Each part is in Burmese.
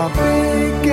ရှ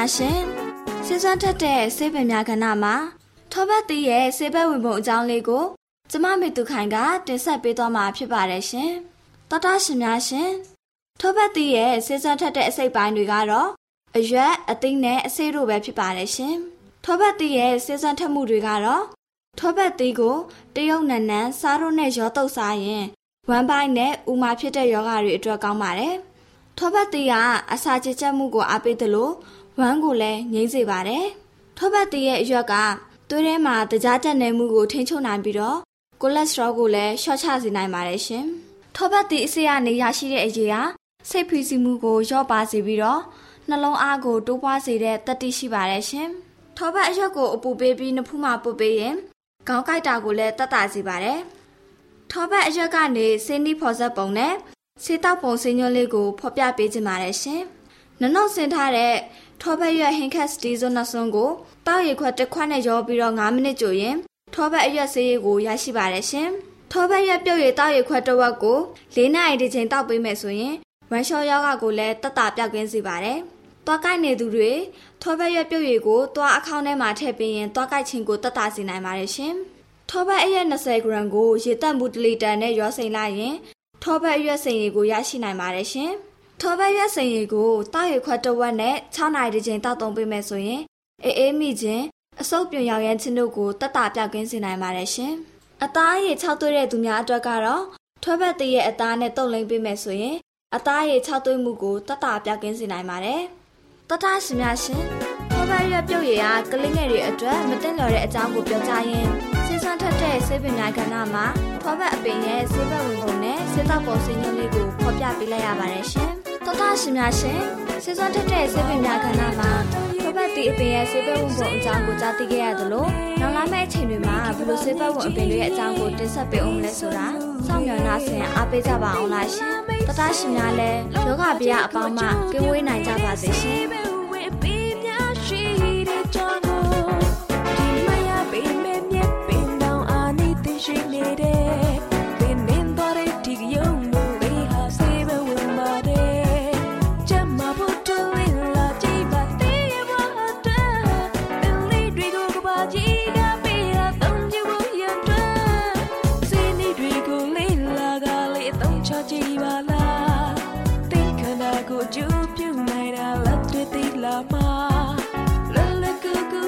များရှင်စေစွမ်းထက်တဲ့ဆေးပင်များကဏ္ဍမှာထောပတ်တီးရဲ့ဆေးဘက်ဝင်ပုံအကြောင်းလေးကိုကျမမေသူခိုင်ကတင်ဆက်ပေးသွားမှာဖြစ်ပါတယ်ရှင်တော်တာရှင်များရှင်ထောပတ်တီးရဲ့စေစွမ်းထက်တဲ့အစိတ်ပိုင်းတွေကတော့အရွက်အသိနဲ့အဆေးတို့ပဲဖြစ်ပါတယ်ရှင်ထောပတ်တီးရဲ့စေစွမ်းထက်မှုတွေကတော့ထောပတ်တီးကိုတရုတ်နန်နန်စားတို့နဲ့ရောတုပ်စားရင်ဝမ်းပိုင်းနဲ့ဥမာဖြစ်တဲ့ယောဂတွေအတွက်ကောင်းပါတယ်ထောပတ်တီးကအစာချေချက်မှုကိုအားပေးသလို ဝမ်းကိုလည်းငြိမ့်စေပါတယ်။ထောပတ်တရဲ့အရွက်ကသွေးထဲမှာတကြားတက်နေမှုကိုထိန်းချုပ်နိုင်ပြီးတော့ကိုလက်စထရောကိုလည်းလျှော့ချစေနိုင်ပါတယ်ရှင်။ထောပတ်တအစေကနေရရှိတဲ့အရေးဟာစိတ်ဖိစီးမှုကိုလျော့ပါစေပြီးတော့နှလုံးအားကိုတိုးပွားစေတဲ့တတိရှိပါတယ်ရှင်။ထောပတ်အရွက်ကိုအပူပေးပြီးနဖူးမှာပုတ်ပေးရင်ခေါင်းကိုက်တာကိုလည်းတတ်တာစေပါတယ်။ထောပတ်အရွက်ကနေဆေးနီးဖော်ဆက်ပုံနဲ့ဆေးတောက်ပုံဆေးညွှန်းလေးကိုဖော်ပြပေးခြင်းပါတယ်ရှင်။နနှုတ်ဆင်ထားတဲ့ ထောဘက်ရွက်ဟင်ခက်စတီဇွန်နှစွန်းကိုတောက်ရခွက်တစ်ခွက်နဲ့ရောပြီးတော့9မိနစ်ကြိုရင်ထောဘက်အရွက်ဆေးရည်ကိုရရှိပါတယ်ရှင်။ထောဘက်ရွက်ပြုတ်ရည်တောက်ရခွက်တစ်ဝက်ကို၄နာရီတစ်ချိန်တောက်ပေးမယ်ဆိုရင်ဝမ်ရှော့ယောဂကိုလည်းတက်တာပြောက်ကင်းစေပါတယ်။သွားကိုက်နေသူတွေထောဘက်ရွက်ပြုတ်ရည်ကိုသွားအခေါင်းထဲမှာထည့်ပေးရင်သွားကိုက်ခြင်းကိုတက်တာစေနိုင်ပါတယ်ရှင်။ထောဘက်အရွက်20ဂရမ်ကိုရေတက်မှု1လီတာနဲ့ရောစိမ့်လိုက်ရင်ထောဘက်အရွက်စိမ့်ရည်ကိုရရှိနိုင်ပါတယ်ရှင်။ ထောဘက်ရွက်စိန်ရီကိုတောက်ရခွက်တစ်ဝက်နဲ့6နိုင်တစ်ချိန်တောက်သုံးပေးမယ်ဆိုရင်အေးအေးမိခြင်းအဆုပ်ပြွန်ရောင်ရဲခြင်းတို့ကိုတက်တာပြောက်ကင်းစေနိုင်ပါတယ်ရှင်။အသားရည်6သွေးတဲ့သူများအတွက်ကတော့ထွဲဘက်တရဲ့အသားနဲ့တုပ်လိမ့်ပေးမယ်ဆိုရင်အသားရည်6သွေးမှုကိုတက်တာပြောက်ကင်းစေနိုင်ပါတယ်။တတရှင်များရှင်ထွဲဘက်ရွက်ပြုတ်ရည်ကကလေးငယ်တွေအတွက်မတင်လျော်တဲ့အကြောင်းကိုပြောကြားရင်း စေစမ်းထက်တဲ့ဆေးပင်များကဏ္ဍမှာထွဲဘက်အပင်ရဲ့ဆေးဘက်ဝင်ပုံနဲ့ဆေးတောက်ပုံစင်းညွှန်းလေးကိုဖော်ပြပေးလိုက်ရပါတယ်ရှင်။တော်တာရှင်များရှင်စေစွမ်းတက်တဲ့ဆေးပင်များကဏ္ဍမှာဘပတ်တီအပင်ရဲ့ဆေးဘက်ဝင်ပုံအကြောင်းကိုကြားသိခဲ့ရသလိုနောက်လာမယ့်အချိန်တွေမှာဘယ်လိုဆေးဘက်ဝင်အပင်တွေရဲ့အကြောင်းကိုတင်ဆက်ပေးအောင်လဲဆိုတာစောင့်မျှော်နှားဆင်အားပေးကြပါအောင်လားရှင်တော်တာရှင်များလည်းယောဂဗျာအပေါင်းမှကင်းဝေးနိုင်ကြပါစေရှင်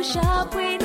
ကူကူ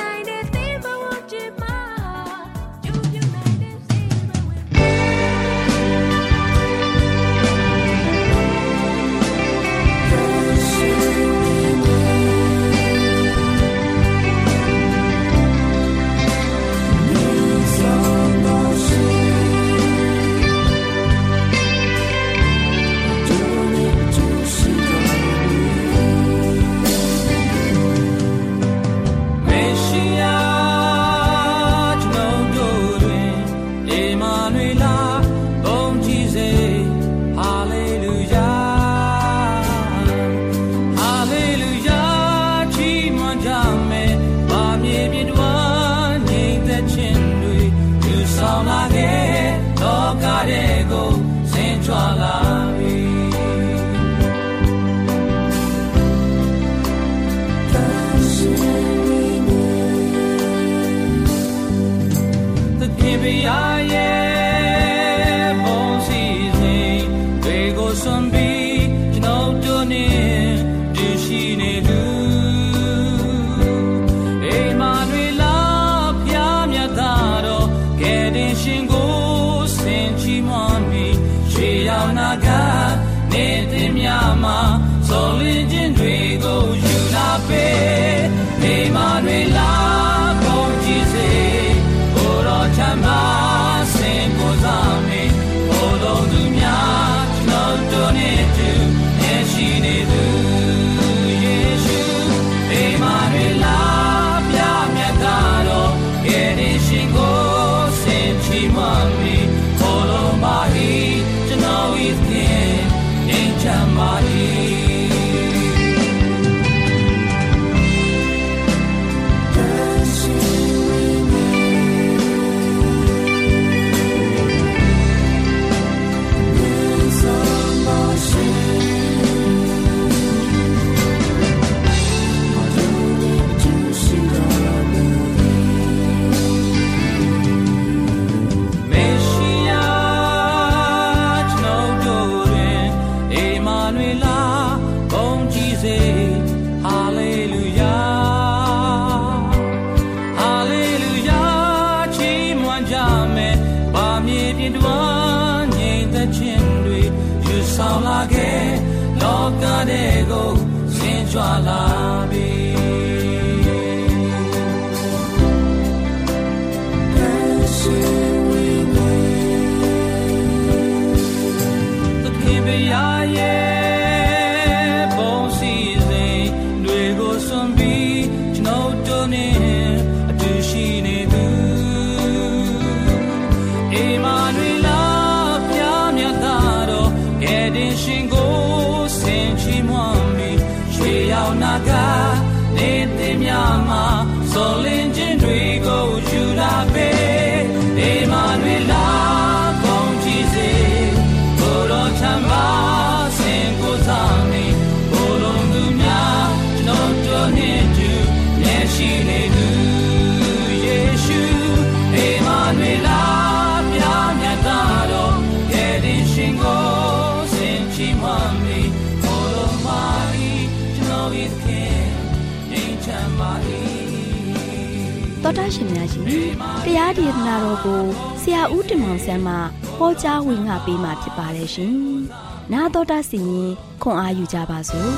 တရားဒေသနာတော်ကိုဆရာဦးတင်မောင်ဆန်းမှဟောကြားဝင်ငါပေးมาဖြစ်ပါတယ်ရှင်။나တော်တာစီရင်ခွန်အားယူကြပါစို့။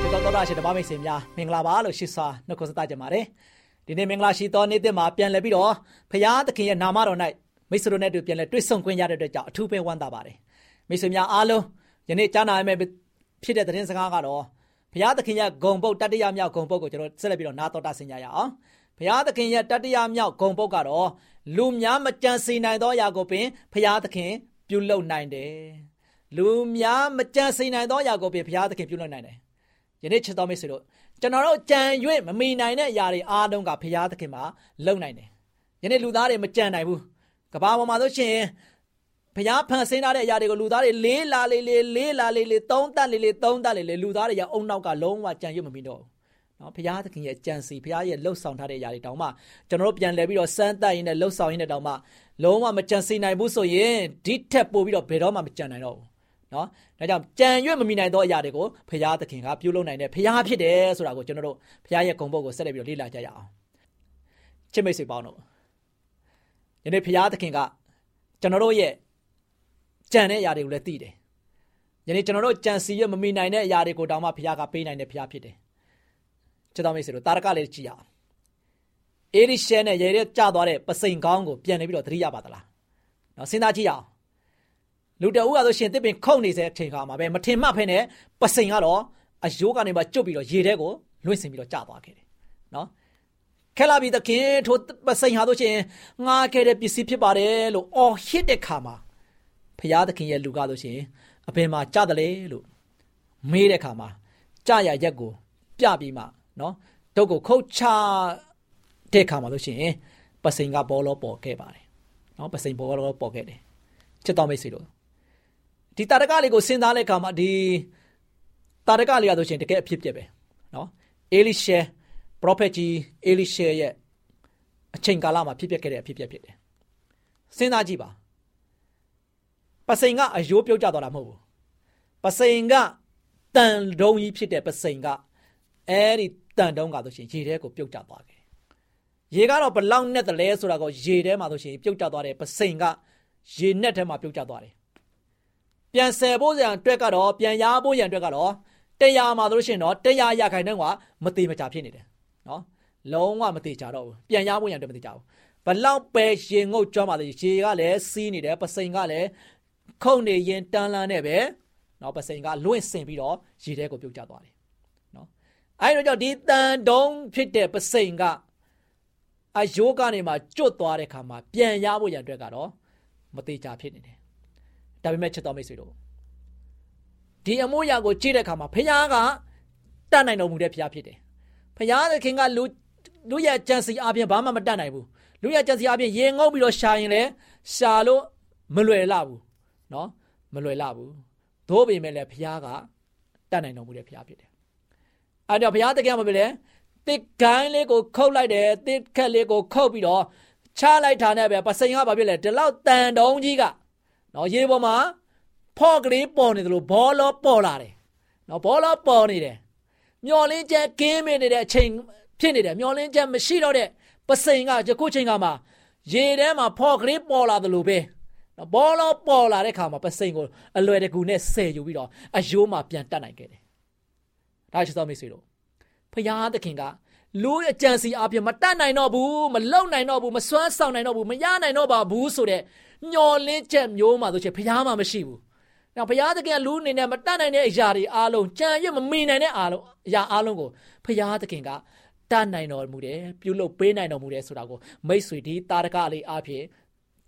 ကျွန်တော်သောတာရှင်ဓမ္မမိတ်ဆွေများမင်္ဂလာပါလို့ရှိစွာနှုတ်ခွန်းဆက်သကြပါတယ်ဒီနေ့မင်္ဂလာရှိသောနေ့သစ်မှာပြန်လည်ပြီးတော့ဖရာသခင်ရဲ့နာမတော်၌ မိတ်ဆွေတို့နဲ့တူပြန်လဲတွေ့ဆုံခွင့်ရတဲ့အတွက်ကြောင့်အထူးပဲဝမ်းသာပါတယ်မိတ်ဆွေများအားလုံးယနေ့ကြားနာရမယ့်ဖြစ်တဲ့သတင်းစကားကတော့ ဘုရားသခင်ရဲ့ဂုံပုတ်တတ္တရမြောက်ဂုံပုတ်ကိုကျွန်တော်ဆက်လက်ပြီးတော့နားတော်တာဆင်ကြရအောင်ဘုရားသခင်ရဲ့တတ္တရမြောက်ဂုံပုတ်ကတော့လူများမကြံစီနိုင်သောအရာကိုပင်ဘုရားသခင်ပြုလုပ်နိုင်တယ်လူများမကြံစီနိုင်သောအရာကိုပင်ဘုရားသခင်ပြုလုပ်နိုင်တယ်ယနေ့ချစ်တော်မိတ်ဆွေတို့ကျွန်တော်တို့ကြံ၍မမီနိုင်တဲ့အရာတွေအားလုံးကဘုရားသခင်မှာလုပ်နိုင်တယ်ယနေ့လူသားတွေမကြံနိုင်ဘူးကဘာပေါ်မှာဆိုရှင် ဘုရားဖန်ဆင်းထားတဲ့အရာတွေကိုလူသားတွေလေးလာလေးလေးလေးလာလေးလေးသုံးတက်လေးလေးသုံးတက်လေးလေးလူသားတွေရအုံနောက်ကလုံးဝကြံရွတ်မမီတော့ဘူးနော်ဘုရားသခင်ရဲ့ကြံစီဘုရားရဲ့လှုပ်ဆောင်ထားတဲ့အရာတွေတောင်မှကျွန်တော်တို့ပြန်လဲပြီးတော့စမ်းသပ်ရင်းနဲ့လှုပ်ဆောင်ရင်းနဲ့တောင်မှလုံးဝမကြံစီနိုင်ဘူးဆိုရင်ဒီထက်ပိုပြီးတော့ဘယ်တော့မှမကြံနိုင်တော့ဘူးနော်ဒါကြောင့်ကြံရွတ်မမီနိုင်သောအရာတွေကိုဘုရားသခင်ကပြုလုပ်နိုင်တယ်ဘုရားဖြစ်တယ်ဆိုတာကိုကျွန်တော်တို့ဘုရားရဲ့ဂုဏ်ပုဒ်ကိုဆက်လက်ပြီးတော့လေ့လာကြရအောင်ချစ်မိတ်ဆွေပေါင်းတို့ယနေ့ဘုရားသခင်ကကျွန်တော်တို့ရဲ့ ကြံတဲ့အရာတွေကိုလည်းသိတယ်ယနေ့ကျွန်တော်တို့ကြံစီရမမီနိုင်တဲ့အရာတွေကိုတောင်မှဘုရားကပေးနိုင်တဲ့ဘုရားဖြစ်တယ်ချစ်တော်မိတ်ဆွေတို့တာရကလေးကြည့်ရအောင်အေရိရှဲနဲ့ရေရဲကျသွားတဲ့ပစိန်ကောင်းကိုပြန်နေပြီးတော့သတိရပါသလားနော်စဉ်းစားကြည့်ရအောင်လူတအုပ်ကဆိုရှင်တစ်ပင်ခုန်နေတဲ့အချိန်ခါမှာပဲမထင်မှတ်ဖ ೇನೆ ပစိန်ကတော့အယိုးကနေမှကျွတ်ပြီးတော့ရေထဲကိုလွင့်စင်ပြီးတော့ကျသွားခဲ့တယ်နော်ခဲလာပြီးသခင်ထိုပစိန်ဟာဆိုရှင်ငားခဲ့တဲ့ပစ္စည်းဖြစ်ပါတယ်လို့အော်ဟစ်တဲ့ခါမှာ ဖရာသခင်ရဲ့လူကဆိုရှင်အပင်မှာကြတယ်လေလို့မေးတဲ့ခါမှာကြရရက်ကိုပြပြီးမှနော်တုတ်ကိုခုတ်ချတဲ့ခါမှာဆိုရှင်ပစိန်ကဘောလောပေါ်ခဲ့ပါတယ်နော်ပစိန်ဘောလောပေါ်ခဲ့တယ်ချစ်တော်မိတ်ဆွေတို့ဒီတာရကလေးကိုစဉ်းစားတဲ့အခါမှာဒီတာရကလေးရဆိုရှင်တကယ်အဖြစ်ပြက်ပဲနော်အေလိရှဲပရောဖက်ကြီးအေလိရှဲရဲ့အချိန်ကာလမှာဖြစ်ပျက်ခဲ့တဲ့အဖြစ်ပြက်ဖြစ်တယ်စဉ်းစားကြည့်ပါ ပစိန်ကအယိုးပြုတ်ကျသွားတာမဟုတ်ဘူးပစိန်ကတန်တုံးကြီးဖြစ်တဲ့ပစိန်ကအဲဒီတန်တုံးကဆိုရှင်ရေထဲကိုပြုတ်ကျသွားခဲ့ရေကတော့ဘလောက်နဲ့တလဲဆိုတာကိုရေထဲမှာဆိုရှင်ပြုတ်ကျသွားတယ်ပစိန်ကရေနဲ့ထဲမှာပြုတ်ကျသွားတယ်ပြန်ဆယ်ဖို့ရန်အတွက်ကတော့ပြန်ရဖို့ရန်အတွက်ကတော့တရားမှာဆိုလို့ရှိရင်တော့တရားရခိုင်တဲ့ကမတိမကြဖြစ်နေတယ်နော်လုံးဝမတိကြတော့ဘူးပြန်ရဖို့ရန်အတွက်မတိကြဘူးဘလောက်ပဲရင်ငုတ်ကြွပါလေရေကလည်းစီးနေတယ်ပစိန်ကလည်း ခုန်နေရင်တန်းလန်းနဲ့ပဲနော်ပစိန်ကလွင့်စင်ပြီးတော့ရေထဲကိုပြုတ်ကျသွားတယ်နော်အဲဒီတော့ဒီတန်တုံးဖြစ်တဲ့ပစိန်ကအယိုးကနေမှကျွတ်သွားတဲ့ခါမှာပြန်ရဖို့ရန်အတွက်ကတော့မတိကြဖြစ်နေတယ်ဒါပေမဲ့ချစ်တော်မိတ်ဆွေတို့ဒီအမိုးရာကိုကြည့်တဲ့အခါမှာဖခင်ကတတ်နိုင်တော်မူတဲ့ဖခင်ဖြစ်တယ်ဖခင်သခင်ကလူလူရဲ့ကြံစီအပြင်ဘာမှမတတ်နိုင်ဘူးလူရဲ့ကြံစီအပြင်ရေငုပ်ပြီးတော့ရှာရင်လည်းရှာလို့မလွယ်လာဘူး နော်မလွယ်လဘူးသို့ပေမဲ့လည်းဘုရားကတတ်နိုင်တော်မူတဲ့ဘုရားဖြစ်တယ်အဲတော့ဘုရားတကယ်မဖြစ်လဲတစ်ကိုင်းလေးကိုခုတ်လိုက်တယ်တစ်ခက်လေးကိုခုတ်ပြီးတော့ချလိုက်တာနဲ့ပဲပစိန်ကဘာဖြစ်လဲဒီလောက်တန်တုံးကြီးကနော်ရေပေါ်မှာဖော့ကလေးပေါ်နေတယ်လို့ဘောလောပေါ်လာတယ်နော်ဘောလောပေါ်နေတယ်မျောလင်းချက်ကင်းမိနေတဲ့အချိန်ဖြစ်နေတယ်မျောလင်းချက်မရှိတော့တဲ့ပစိန်ကယခုချိန်ကမှရေထဲမှာဖော့ကလေးပေါ်လာတယ်လို့ပဲ နော်ဘောလောပေါ်လာတဲ့ခါမှာပစိန်ကိုအလွယ်တကူနဲ့ဆယ်ယူပြီးတော့အယိုးမှာပြန်တက်နိုင်ခဲ့တယ်ဒါချစ်တော်မိတ်ဆွေတို့ဖယားသခင်ကလူအကြံစီအပြင်မတတ်နိုင်တော့ဘူးမလုံနိုင်တော့ဘူးမစွမ်းဆောင်နိုင်တော့ဘူးမရနိုင်တော့ပါဘူးဆိုတဲ့ညှော်လင်းချက်မျိုးမှဆိုချင်ဘုရားမှမရှိဘူး။နောက်ဘုရားသခင်လူအနေနဲ့မတတ်နိုင်တဲ့အရာတွေအားလုံးကြံရွတ်မမီနိုင်တဲ့အားလုံးအရာအားလုံးကိုဘုရားသခင်ကတတ်နိုင်တော်မူတယ်ပြုလုပ်ပေးနိုင်တော်မူတယ်ဆိုတာကိုမိတ်ဆွေဒီတာရကလေးအားဖြင့်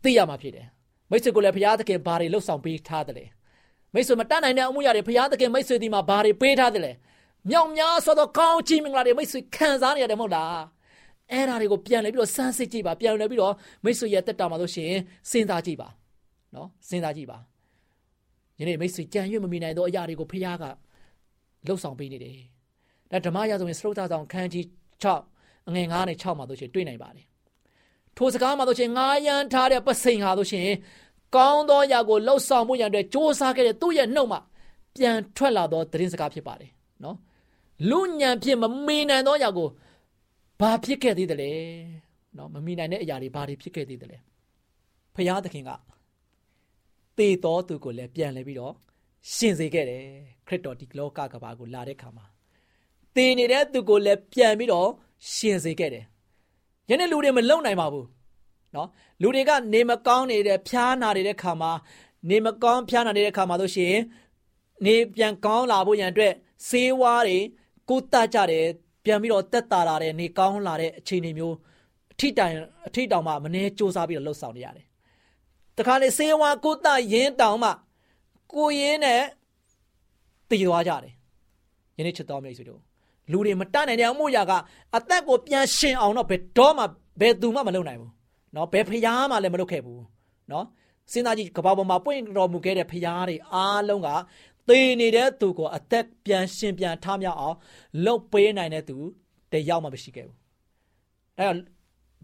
သိရမှာဖြစ်တယ်။ မိတ်ဆွေကိုလည်းဘုရားသခင်ဘာတွေလှုပ်ဆောင်ပေးထားတယ်လဲ။မိတ်ဆွေမတတ်နိုင်တဲ့အမှုရာတွေဘုရားသခင်မိတ်ဆွေဒီမှာဘာတွေပေးထားတယ်လဲ။မြောက်များဆိုတော့ကောင်းချီးမင်္ဂလာတွေမိတ်ဆွေခံစားနေရတယ်မဟုတ်လား။အဲ့ဓာတွေကိုပြန်လဲပြီးတော့စမ်းစစ်ကြည့်ပါပြန်လဲပြီးတော့မိတ်ဆွေရဲ့တက်တာမှာလို့ရှိရင်စဉ်းစားကြည့်ပါနော်စဉ်းစားကြည့်ပါယနေ့မိတ်ဆွေကြံရွတ်မမိနိုင်သောအရာတွေကိုဖခင်ကလှုပ်ဆောင်ပေးနေတယ်ဒါဓမ္မရာဇဝင်စရုပ်သားဆောင်ခန်းကြီး6အငယ်9နဲ့6မှာတို့ရှင်တွေ့နိုင်ပါတယ် ထိုစကားမှာတို့ရှင်ငားရန်ထားတဲ့ပစိန်ဟာတို့ရှင်ကောင်းသောအရာကိုလှုပ်ဆောင်မှုရန်အတွက်စ조사ခဲ့တဲ့သူ့ရဲ့နှုတ်မှာပြန်ထွက်လာသောသတင်းစကားဖြစ်ပါတယ်နော်လူညံဖြစ်မမီနိုင်သောအရာကိုဘာဖြစ်ခဲ့သေးတယ်လဲနော်မမီနိုင်တဲ့အရာတွေဘာတွေဖြစ်ခဲ့သေးတယ်လဲဖခင်သခင်ကသေတော်သူကိုလည်းပြန်လဲပြီးတော့ရှင်စေခဲ့တယ်ခရစ်တော်ဒီလောကကဘာကိုလာတဲ့ခါမှာသေနေတဲ့သူကိုလည်းပြန်ပြီးတော့ရှင်စေခဲ့တယ် ယနေ့လူတွေမလုံနိုင်ပါဘူးနော်လူတွေကနေမကောင်းနေတဲ့ဖျားနာနေတဲ့ခါမှာနေမကောင်းဖျားနာနေတဲ့ခါမှာဆိုရှင်နေပြန်ကောင်းလာဖို့ရန်အတွက်ဆေးဝါးတွေကိုတတ်ကြတယ်ပြန်ပြီးတော့တက်တာလာတဲ့နေကောင်းလာတဲ့အခြေအနေမျိုးအထိတိုင်အထိတောင်မှမနေစ조사ပြီးတော့လှုပ်ဆောင်နေရတယ်တခါလေဆေးဝါးကိုတတ်ရင်းတောင်မှကိုရင်းနဲ့တည်သွားကြတယ်ယနေ့ချစ်တော်မိတ်ဆွေတို့ လူတွေမတတ်နိုင်တဲ့အမှုရာကအသက်ကိုပြန်ရှင်အောင်တော့ဘယ်တော့မှဘယ်သူမှမလုပ်နိုင်ဘူးเนาะဘယ်ဖျားမှလည်းမလုပ်ခဲ့ဘူးเนาะစဉ်းစားကြည့်ကဘာပေါ်မှာပွင့်တော်မူခဲ့တဲ့ဖျားတွေအားလုံးကသေနေတဲ့သူကိုအသက်ပြန်ရှင်ပြန်ထမြောက်အောင်လှုပ်ပေးနိုင်တဲ့သူတယောက်မှမရှိခဲ့ဘူးအဲတော့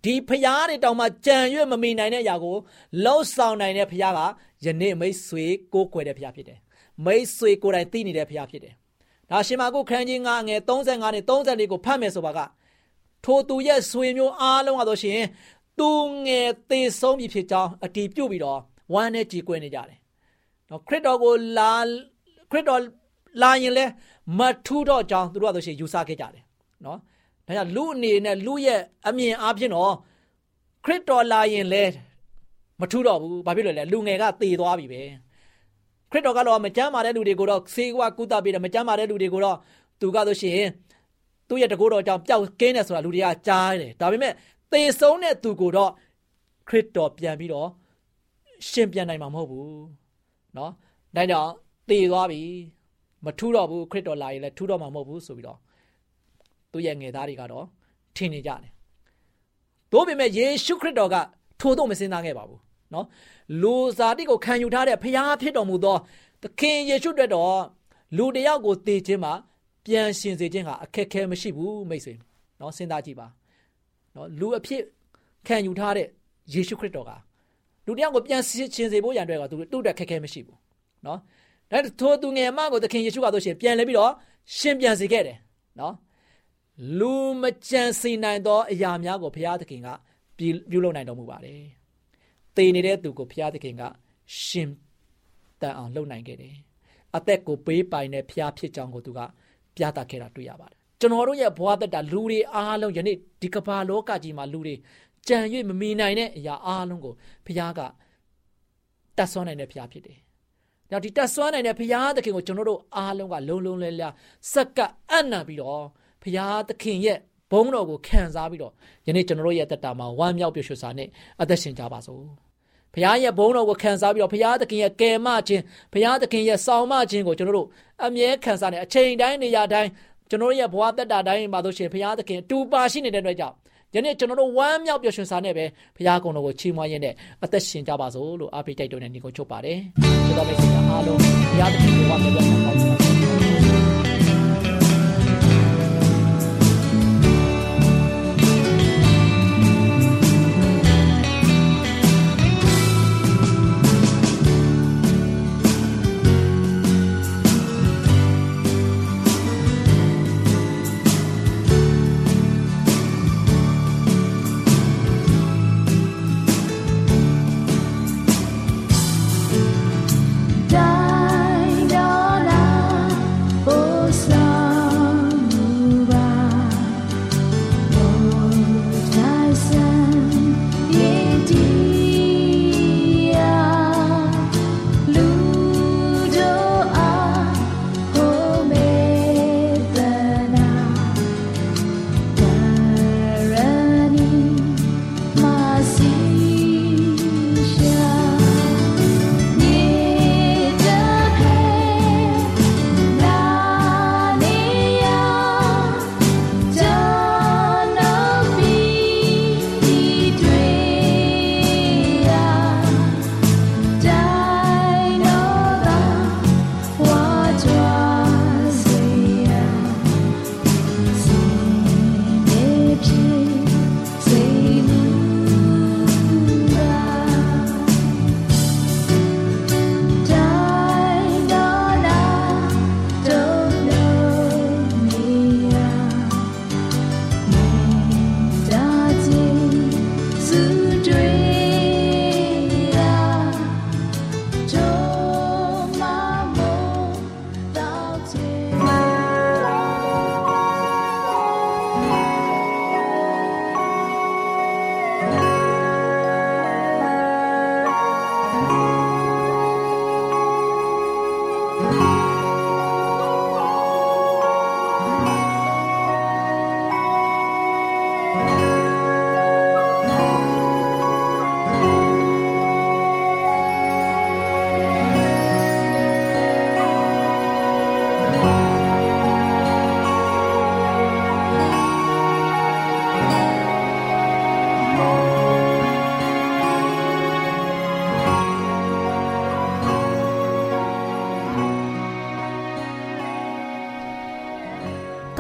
ဒီဖျားတွေတောင်မှကြံရွက်မမီနိုင်တဲ့အရာကိုလှုပ်ဆောင်နိုင်တဲ့ဖျားကယနေ့မိတ်ဆွေကိုးကွယ်တဲ့ဖျားဖြစ်တယ်မိတ်ဆွေကိုယ်တိုင်သိနေတဲ့ဖျားဖြစ်တယ် ဒါရှင်မာကုခန်းကြီး9ငယ်35နဲ့34ကိုဖတ်မယ်ဆိုပါကထိုသူရဲ့ဆွေမျိုးအားလုံးကတော့ရှင်သူငယ်သေဆုံးပြီဖြစ်ကြောင်းအတီးပြုတ်ပြီးတော့ဝမ်းနဲ့ကြည်ကွယ်နေကြတယ်။နော်ခရစ်တော်ကိုလာခရစ်တော်လာရင်လဲမထူးတော့ကြောင်းသူတို့ကတော့ရှင်ယူဆခဲ့ကြတယ်။နော်ဒါကြောင့်လူအနေနဲ့လူရဲ့အမြင်အားဖြင့်တော့ခရစ်တော်လာရင်လဲမထူးတော့ဘူး။ဘာဖြစ်လို့လဲလူငယ်ကသေသွားပြီပဲ။ ခရစ်တော်ကတော့မကြမ်းမာတဲ့လူတွေကိုတော့ဆေးကကုသပေးတယ်မကြမ်းမာတဲ့လူတွေကိုတော့သူကဆိုရှင်သူ့ရဲ့တကိုးတော်ကြောင့်ပျောက်ကင်းတယ်ဆိုတာလူတွေကကြားတယ်ဒါပေမဲ့သေဆုံးတဲ့သူကိုတော့ခရစ်တော်ပြန်ပြီးတော့ရှင်ပြန်နိုင်မှာမဟုတ်ဘူးเนาะဒါကြောင့်သေသွားပြီမထူးတော့ဘူးခရစ်တော်လာရင်လည်းထူးတော့မှာမဟုတ်ဘူးဆိုပြီးတော့သူ့ရဲ့ငယ်သားတွေကတော့ထင်နေကြတယ်သို့ပေမဲ့ယေရှုခရစ်တော်ကထို့တော့မစင်စားခဲ့ပါဘူး နော်လူဇာတိကိုခံယူထားတဲ့ဖျားဖြစ်တော်မူသောသခင်ယေရှုအတွက်တော့လူတယောက်ကိုတည်ခြင်းမှာပြန်ရှင်စေခြင်းဟာအခက်အခဲမရှိဘူးမိတ်ဆွေနော်စဉ်းစားကြည့်ပါနော်လူအဖြစ်ခံယူထားတဲ့ယေရှုခရစ်တော်ကလူတယောက်ကိုပြန်ရှင်စေဖို့ရန်အတွက်ကသူတို့တက်ခက်ခဲမရှိဘူးနော်ဒါထိုသူငယ်မကိုသခင်ယေရှုကဆိုရှင်ပြန်လဲပြီးတော့ရှင်ပြန်စေခဲ့တယ်နော်လူမကြံစီနိုင်သောအရာများကိုဘုရားသခင်ကပြုလုပ်နိုင်တော်မူပါတယ် တည်နေတဲ့သူကိုဘုရားသခင်ကရှင်တန်အောင်လုပ်နိုင်ခဲ့တယ်အသက်ကိုပေးပိုင်တဲ့ဘုရားဖြစ်ကြောင်းကိုသူကပြသခဲ့တာတွေ့ရပါတယ်ကျွန်တော်တို့ရဲ့ဘဝသက်တာလူတွေအားလုံးယနေ့ဒီကမ္ဘာလောကကြီးမှာလူတွေကြံ၍မမီနိုင်တဲ့အရာအားလုံးကိုဘုရားကတတ်ဆွမ်းနိုင်တဲ့ဘုရားဖြစ်တယ်။ဒါဒီတတ်ဆွမ်းနိုင်တဲ့ဘုရားသခင်ကိုကျွန်တော်တို့အားလုံးကလုံလုံလဲလဲစက္ကအံ့နံပြီးတော့ဘုရားသခင်ရဲ့ဘုန်းတော်ကိုခံစားပြီးတော့ယနေ့ကျွန်တော်တို့ရဲ့တက်တာမှာဝမ်းမြောက်ပျော်ရွှင်စွာနဲ့အသက်ရှင်ကြပါစို့။ ဘုရားရဲ့ဘုန်းတော်ကိုခံစားပြီးတော့ဘုရားသခင်ရဲ့ကယ်မခြင်းဘုရားသခင်ရဲ့ဆောင်မခြင်းကိုကျွန်တော်တို့အမြဲခံစားနေအချိန်တိုင်းနေရာတိုင်းကျွန်တော်ရဲ့ဘဝတက်တာတိုင်းမှာဆိုရှင်ဘုရားသခင်တူပါရှိနေတဲ့အတွက်ကြောင့်ယနေ့ကျွန်တော်တို့ဝမ်းမြောက်ပျော်ရွှင်စွာနဲ့ပဲဘုရားကုံတော်ကိုချီးမွမ်းရင်းနဲ့အသက်ရှင်ကြပါစို့လို့အားပေးတိုက်တွန်းနေဒီကိုချုပ်ပါတယ်ကျွန်တော်မိတ်ဆွေအားလုံးဘုရားသခင်ကိုဝမ်းမြောက်ပျော်ရွှင်ပါ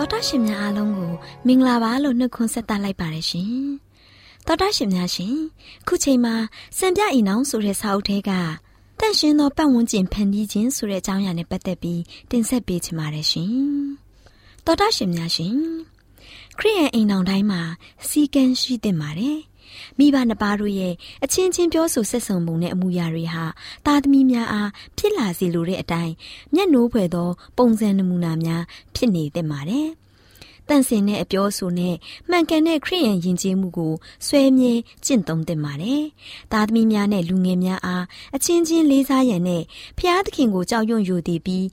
စေတာရှင်များအားလုံးကိုမင်္ဂလာပါလို့နှုတ်ခွန်းဆက်သလိုက်ပါတယ်ရှင်တော်တာရှင်များရှင်ခုချိန်မှာစံပြအိမ်အောင်ဆိုတဲ့စာအုပ်ထဲကတန့်ရှင်သောပတ်ဝန်းကျင်ဖန်တီးခြင်းဆိုတဲ့အကြောင်းအရာနဲ့ပတ်သက်ပြီးတင်ဆက်ပေးချင်ပါတယ်ရှင်တော်တာရှင်များရှင်ခရိယန်အိမ်အောင်တိုင်းမှာစီကံရှိသင့်ပါတယ် မိဘနှစ်ပါးတို့ရဲ့အချင်းချင်းပြောဆိုဆက်ဆံပုံနဲ့အမှုရာတွေဟာတာသမီများအားဖြစ်လာစေလိုတဲ့အတိုင်းမျက်နှိုးဖွယ်သော ပုံစံနမူနာများဖြစ်နေသင့်ပါတယ်။တန့်စင်တဲ့အပြောဆိုနဲ့မှန်ကန်တဲ့ခရိယန်ယဉ်ကျေးမှုကိုဆွဲမြဲကျင့်သုံးသင့်ပါတယ်။သားသမီးများနဲ့လူငယ်များအားအချင်းချင်းလေးစားရန်နဲ့ဖျားသခင်ကိုကြောက်ရွံ့ယိုသည်ပြီး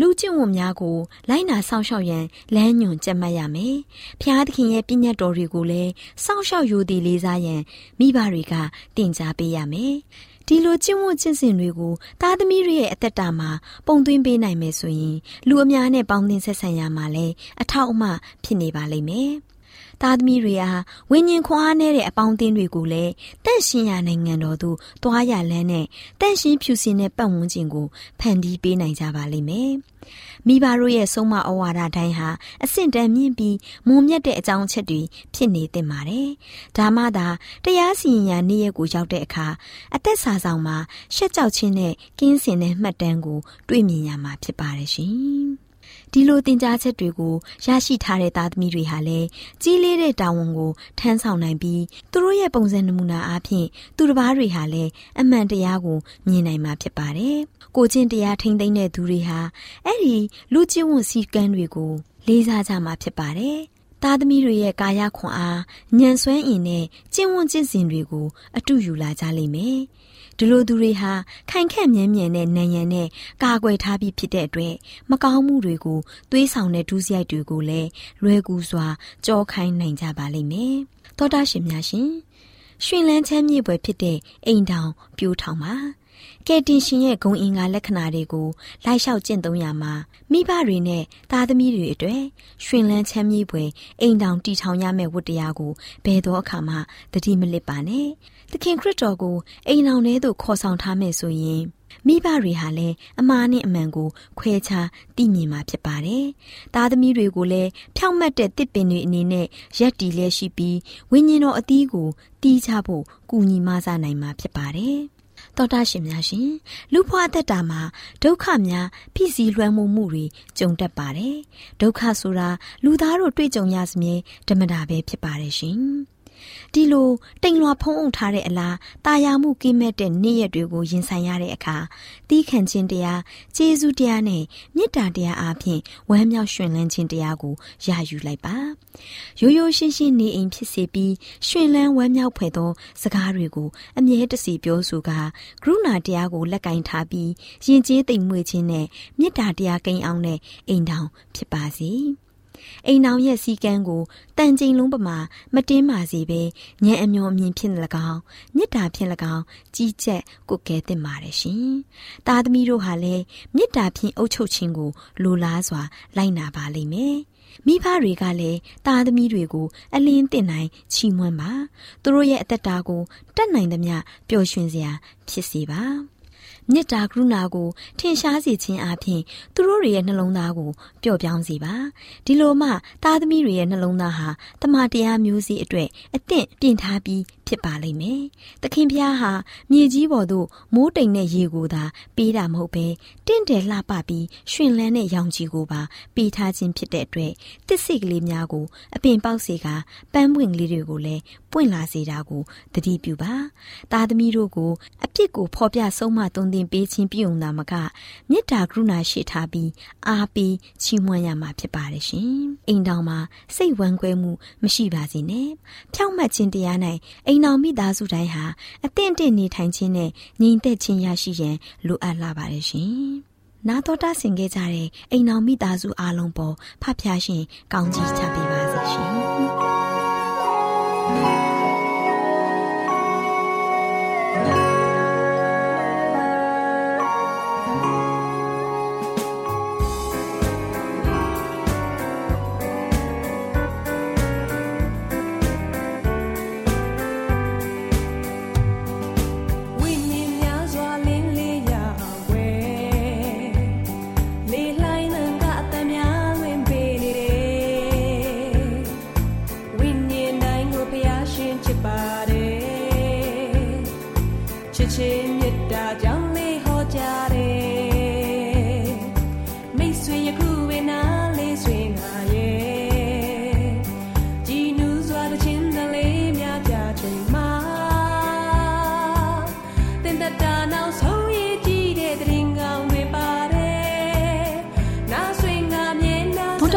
လူကျင့်ဝတ်များကိုလိုက်နာစောင့်ရှောက်ရန်လမ်းညွှန်ကြက်မှတ်ရမယ်။ဖျားသခင်ရဲ့ပြည့်ညတ်တော်တွေကိုလည်းစောင့်ရှောက်ယူသည်လေးစားရန်မိဘတွေကတင် जा ပေးရမယ်။ဒီလိုကျင့်ဝတ်ကျင့်စဉ်တွေကိုသားသမီးတွေရဲ့အသက်တာမှာပုံသွင်းပေးနိုင်မယ်ဆိုရင်လူအများနဲ့ပေါင်းသင်းဆက်ဆံရမှာလည်းအထောက်အမဖြစ်နေပါလိမ့်မယ်။ သားသမီးတွေဟာဝိညာဉ်ခွန်အားနည်းတဲ့အပေါင်းအသင်းတွေကိုလည်းတန့်ရှင်းရနိုင်ငံတော်သို့တွားရလန်းနဲ့တန့်ရှင်းဖြူစင်တဲ့ပတ်ဝန်းကျင်ကိုဖန်တီးပေးနိုင်ကြပါလိမ့်မယ်။မိဘတို့ရဲ့ဆုံးမဩဝါဒတိုင်းဟာအဆင့်တန်းမြင့်ပြီးမုံမြတ်တဲ့အကြောင်းအချက်တွေဖြစ်နေသင့်ပါတယ်။ဒါမှသာတရားစီရင်ရာနေ့ရက်ကိုရောက်တဲ့အခါအသက်စာဆောင်မှာရှက်ကြောက်ခြင်းနဲ့ကင်းစင်တဲ့မှတ်တမ်းကိုတွေ့မြင်ရမှာဖြစ်ပါတယ်ရှင်။ ဒီလိုတင် जा ချက်တွေကိုရရှိထားတဲ့သားသမီးတွေဟာလည်းကြီးလေးတဲ့တာဝန်ကိုထမ်းဆောင်နိုင်ပြီးသူတို့ရဲ့ပုံစံနမူနာအားဖြင့်သူတစ်ပါးတွေဟာလည်းအမှန်တရားကိုမြင်နိုင်မှာဖြစ်ပါတယ်။ကိုချင်းတရားထိမ့်သိမ့်တဲ့သူတွေဟာအဲ့ဒီလူချင်းဝန်စည်းကမ်းတွေကိုလေးစားကြမှာဖြစ်ပါတယ်။သားသမီးတွေရဲ့ကာယခွန်အားညံဆွဲအင်နဲ့ကျင့်ဝတ်ကျင့်စဉ်တွေကိုအတူယူလာကြလိမ့်မယ်။ ဒီလိုသူတွေဟာခိုင်ခန့်မြဲမြံတဲ့နံရံနဲ့ကာကွယ်ထားပြီးဖြစ်တဲ့အတွက်မကောင်းမှုတွေကိုသွေးဆောင်တဲ့ဒုစရိုက်တွေကိုလည်းလွယ်ကူစွာကြောခိုင်းနိုင်ကြပါလိမ့်မယ်။သောတာရှင်များရှင်ရှင်လန်းချမ်းမြေပွဲဖြစ်တဲ့အိမ်တောင်ပြိုးထောင်ပါ ကယ်တင်ရှင်ရဲ့ဂုံအင်္ဂါလက္ခဏာတွေကိုလိုက်လျှောက်ကျင့်သုံးရမှာမိဘတွေနဲ့သားသမီးတွေအတွေ့ရှင်လန်းချမ်းမြေပွဲအိမ်တောင်တီထောင်ရမယ့်ဝတ္တရားကိုဘယ်သောအခါမှတတိမလစ်ပါနဲ့သခင်ခရစ်တော်ကိုအိမ်အောင်ထဲသို့ခေါ်ဆောင်ထားမယ်ဆိုရင်မိဘတွေဟာလည်းအမားနဲ့အမှန်ကိုခွဲခြားသိမြင်မှာဖြစ်ပါတယ်။သားသမီးတွေကိုလည်းဖြောင့်မတ်တဲ့တစ်ပင်တွေအနေနဲ့ရက်တီလဲရှိပြီးဝိညာဉ်တော်အသီးကိုတီးချဖို့ကူညီမဆနိုင်မှာဖြစ်ပါတယ်။ တော်တာရှင်များရှင်လူဖွာအသက်တာမှာဒုက္ခများဖြစ်စည်းလွှမ်းမိုးမှုတွေကြုံတတ်ပါတယ်ဒုက္ခဆိုတာလူသားတို့တွေ့ကြုံရစမြဲဓမ္မတာပဲဖြစ်ပါတယ်ရှင် ဒီလိုတိမ်လွှာဖုံးအုပ်ထားတဲ့အလားတာယာမှုကိမဲ့တဲ့နေ့ရက်တွေကိုရင်ဆိုင်ရတဲ့အခါတီးခံခြင်းတရားကျေးဇူးတရားနဲ့မေတ္တာတရားအပြင်ဝမ်းမြောက်ရွှင်လန်းခြင်းတရားကိုရယူလိုက်ပါရိုးရိုးရှင်းရှင်းနေအိမ်ဖြစ်စေပြီးရွှင်လန်းဝမ်းမြောက်ဖွယ်သော စကားတွေကိုအမြဲတစေပြောဆိုကာကရုဏာတရားကိုလက်ကင်ထားပြီးယဉ်ကျေးသိမ်မွေ့ခြင်းနဲ့မေတ္တာတရားကိန်းအောင်တဲ့အိမ်တောင်ဖြစ်ပါစေ။ အိမ်အောင်ရဲ့စီကံကိုတန်ချိန်လုံးပမာမတင်းမာစေဘဲညံအမျောအမြင်ဖြစ်၎င်းမေတ္တာဖြင့်၎င်းကြီးကျက်ကိုကဲတင်ပါတယ်ရှင်။သားသမီးတို့ဟာလည်းမေတ္တာဖြင့်အုပ်ချုပ်ခြင်းကိုလိုလားစွာ လိုက်နာပါလိမ့်မယ်။မိဖတွေကလည်းသားသမီးတွေကို အလင်းတင်နိုင်ချီးမွမ်းပါသူတို့ရဲ့အသက်တာကိုတတ်နိုင်သမျှပျော်ရွှင်စရာဖြစ်စေပါ မေတ္တာကရုဏာကိုထင်ရှားစေခြင်းအပြင်သူတို့ရဲ့နှလုံးသားကိုပျော့ပြောင်းစေပါဒီလိုမှသားသမီးတွေရဲ့နှလုံးသားဟာတမန်တရားမျိုးစေ့အတွက်အသင့်ပြင်ထားပြီးဖြစ်ပါလိမ့်မယ်သခင်ဖျားဟာမြေကြီးပေါ်သို့မိုးတိမ်တဲ့ရေကိုသာပေးတာမဟုတ်ပဲတင့်တယ်လှပပြီးရှင်လန်းတဲ့ရောင်ခြည်ကိုပါပေးထားခြင်းဖြစ်တဲ့အတွက်တစ်စိတ်ကလေးများကိုအပင်ပေါက်စေကပန်းပွင့်ကလေးတွေကိုလည်းပွင့်လာစေတာကိုသတိပြုပါသားသမီးတို့ကိုအပြစ်ကိုဖော်ပြဆုံးမသွန်သင်ပေးခြင်းပြုံသာမကမေတ္တာကရုဏာရှိထားပြီးအားပေးချီးမွမ်းရမှာဖြစ်ပါတယ်ရှင်အိမ်တော်မှာစိတ်ဝမ်းကွဲမှုမရှိပါစေနဲ့ဖြောင့်မတ်ခြင်းတရား၌အိမ်တော်မိသားစုတိုင်းဟာအသင့်တင့်နေထိုင်ခြင်းနဲ့ငြိမ်သက်ခြင်းရရှိရန်လိုအပ်လာပါတယ်ရှင်နာတော်တာဆင်ခဲ့ကြတဲ့အိမ်တော်မိသားစုအားလုံးပေါ်ဖဖျားရှင်ကောင်းကြီးချပေးပါစေရှင်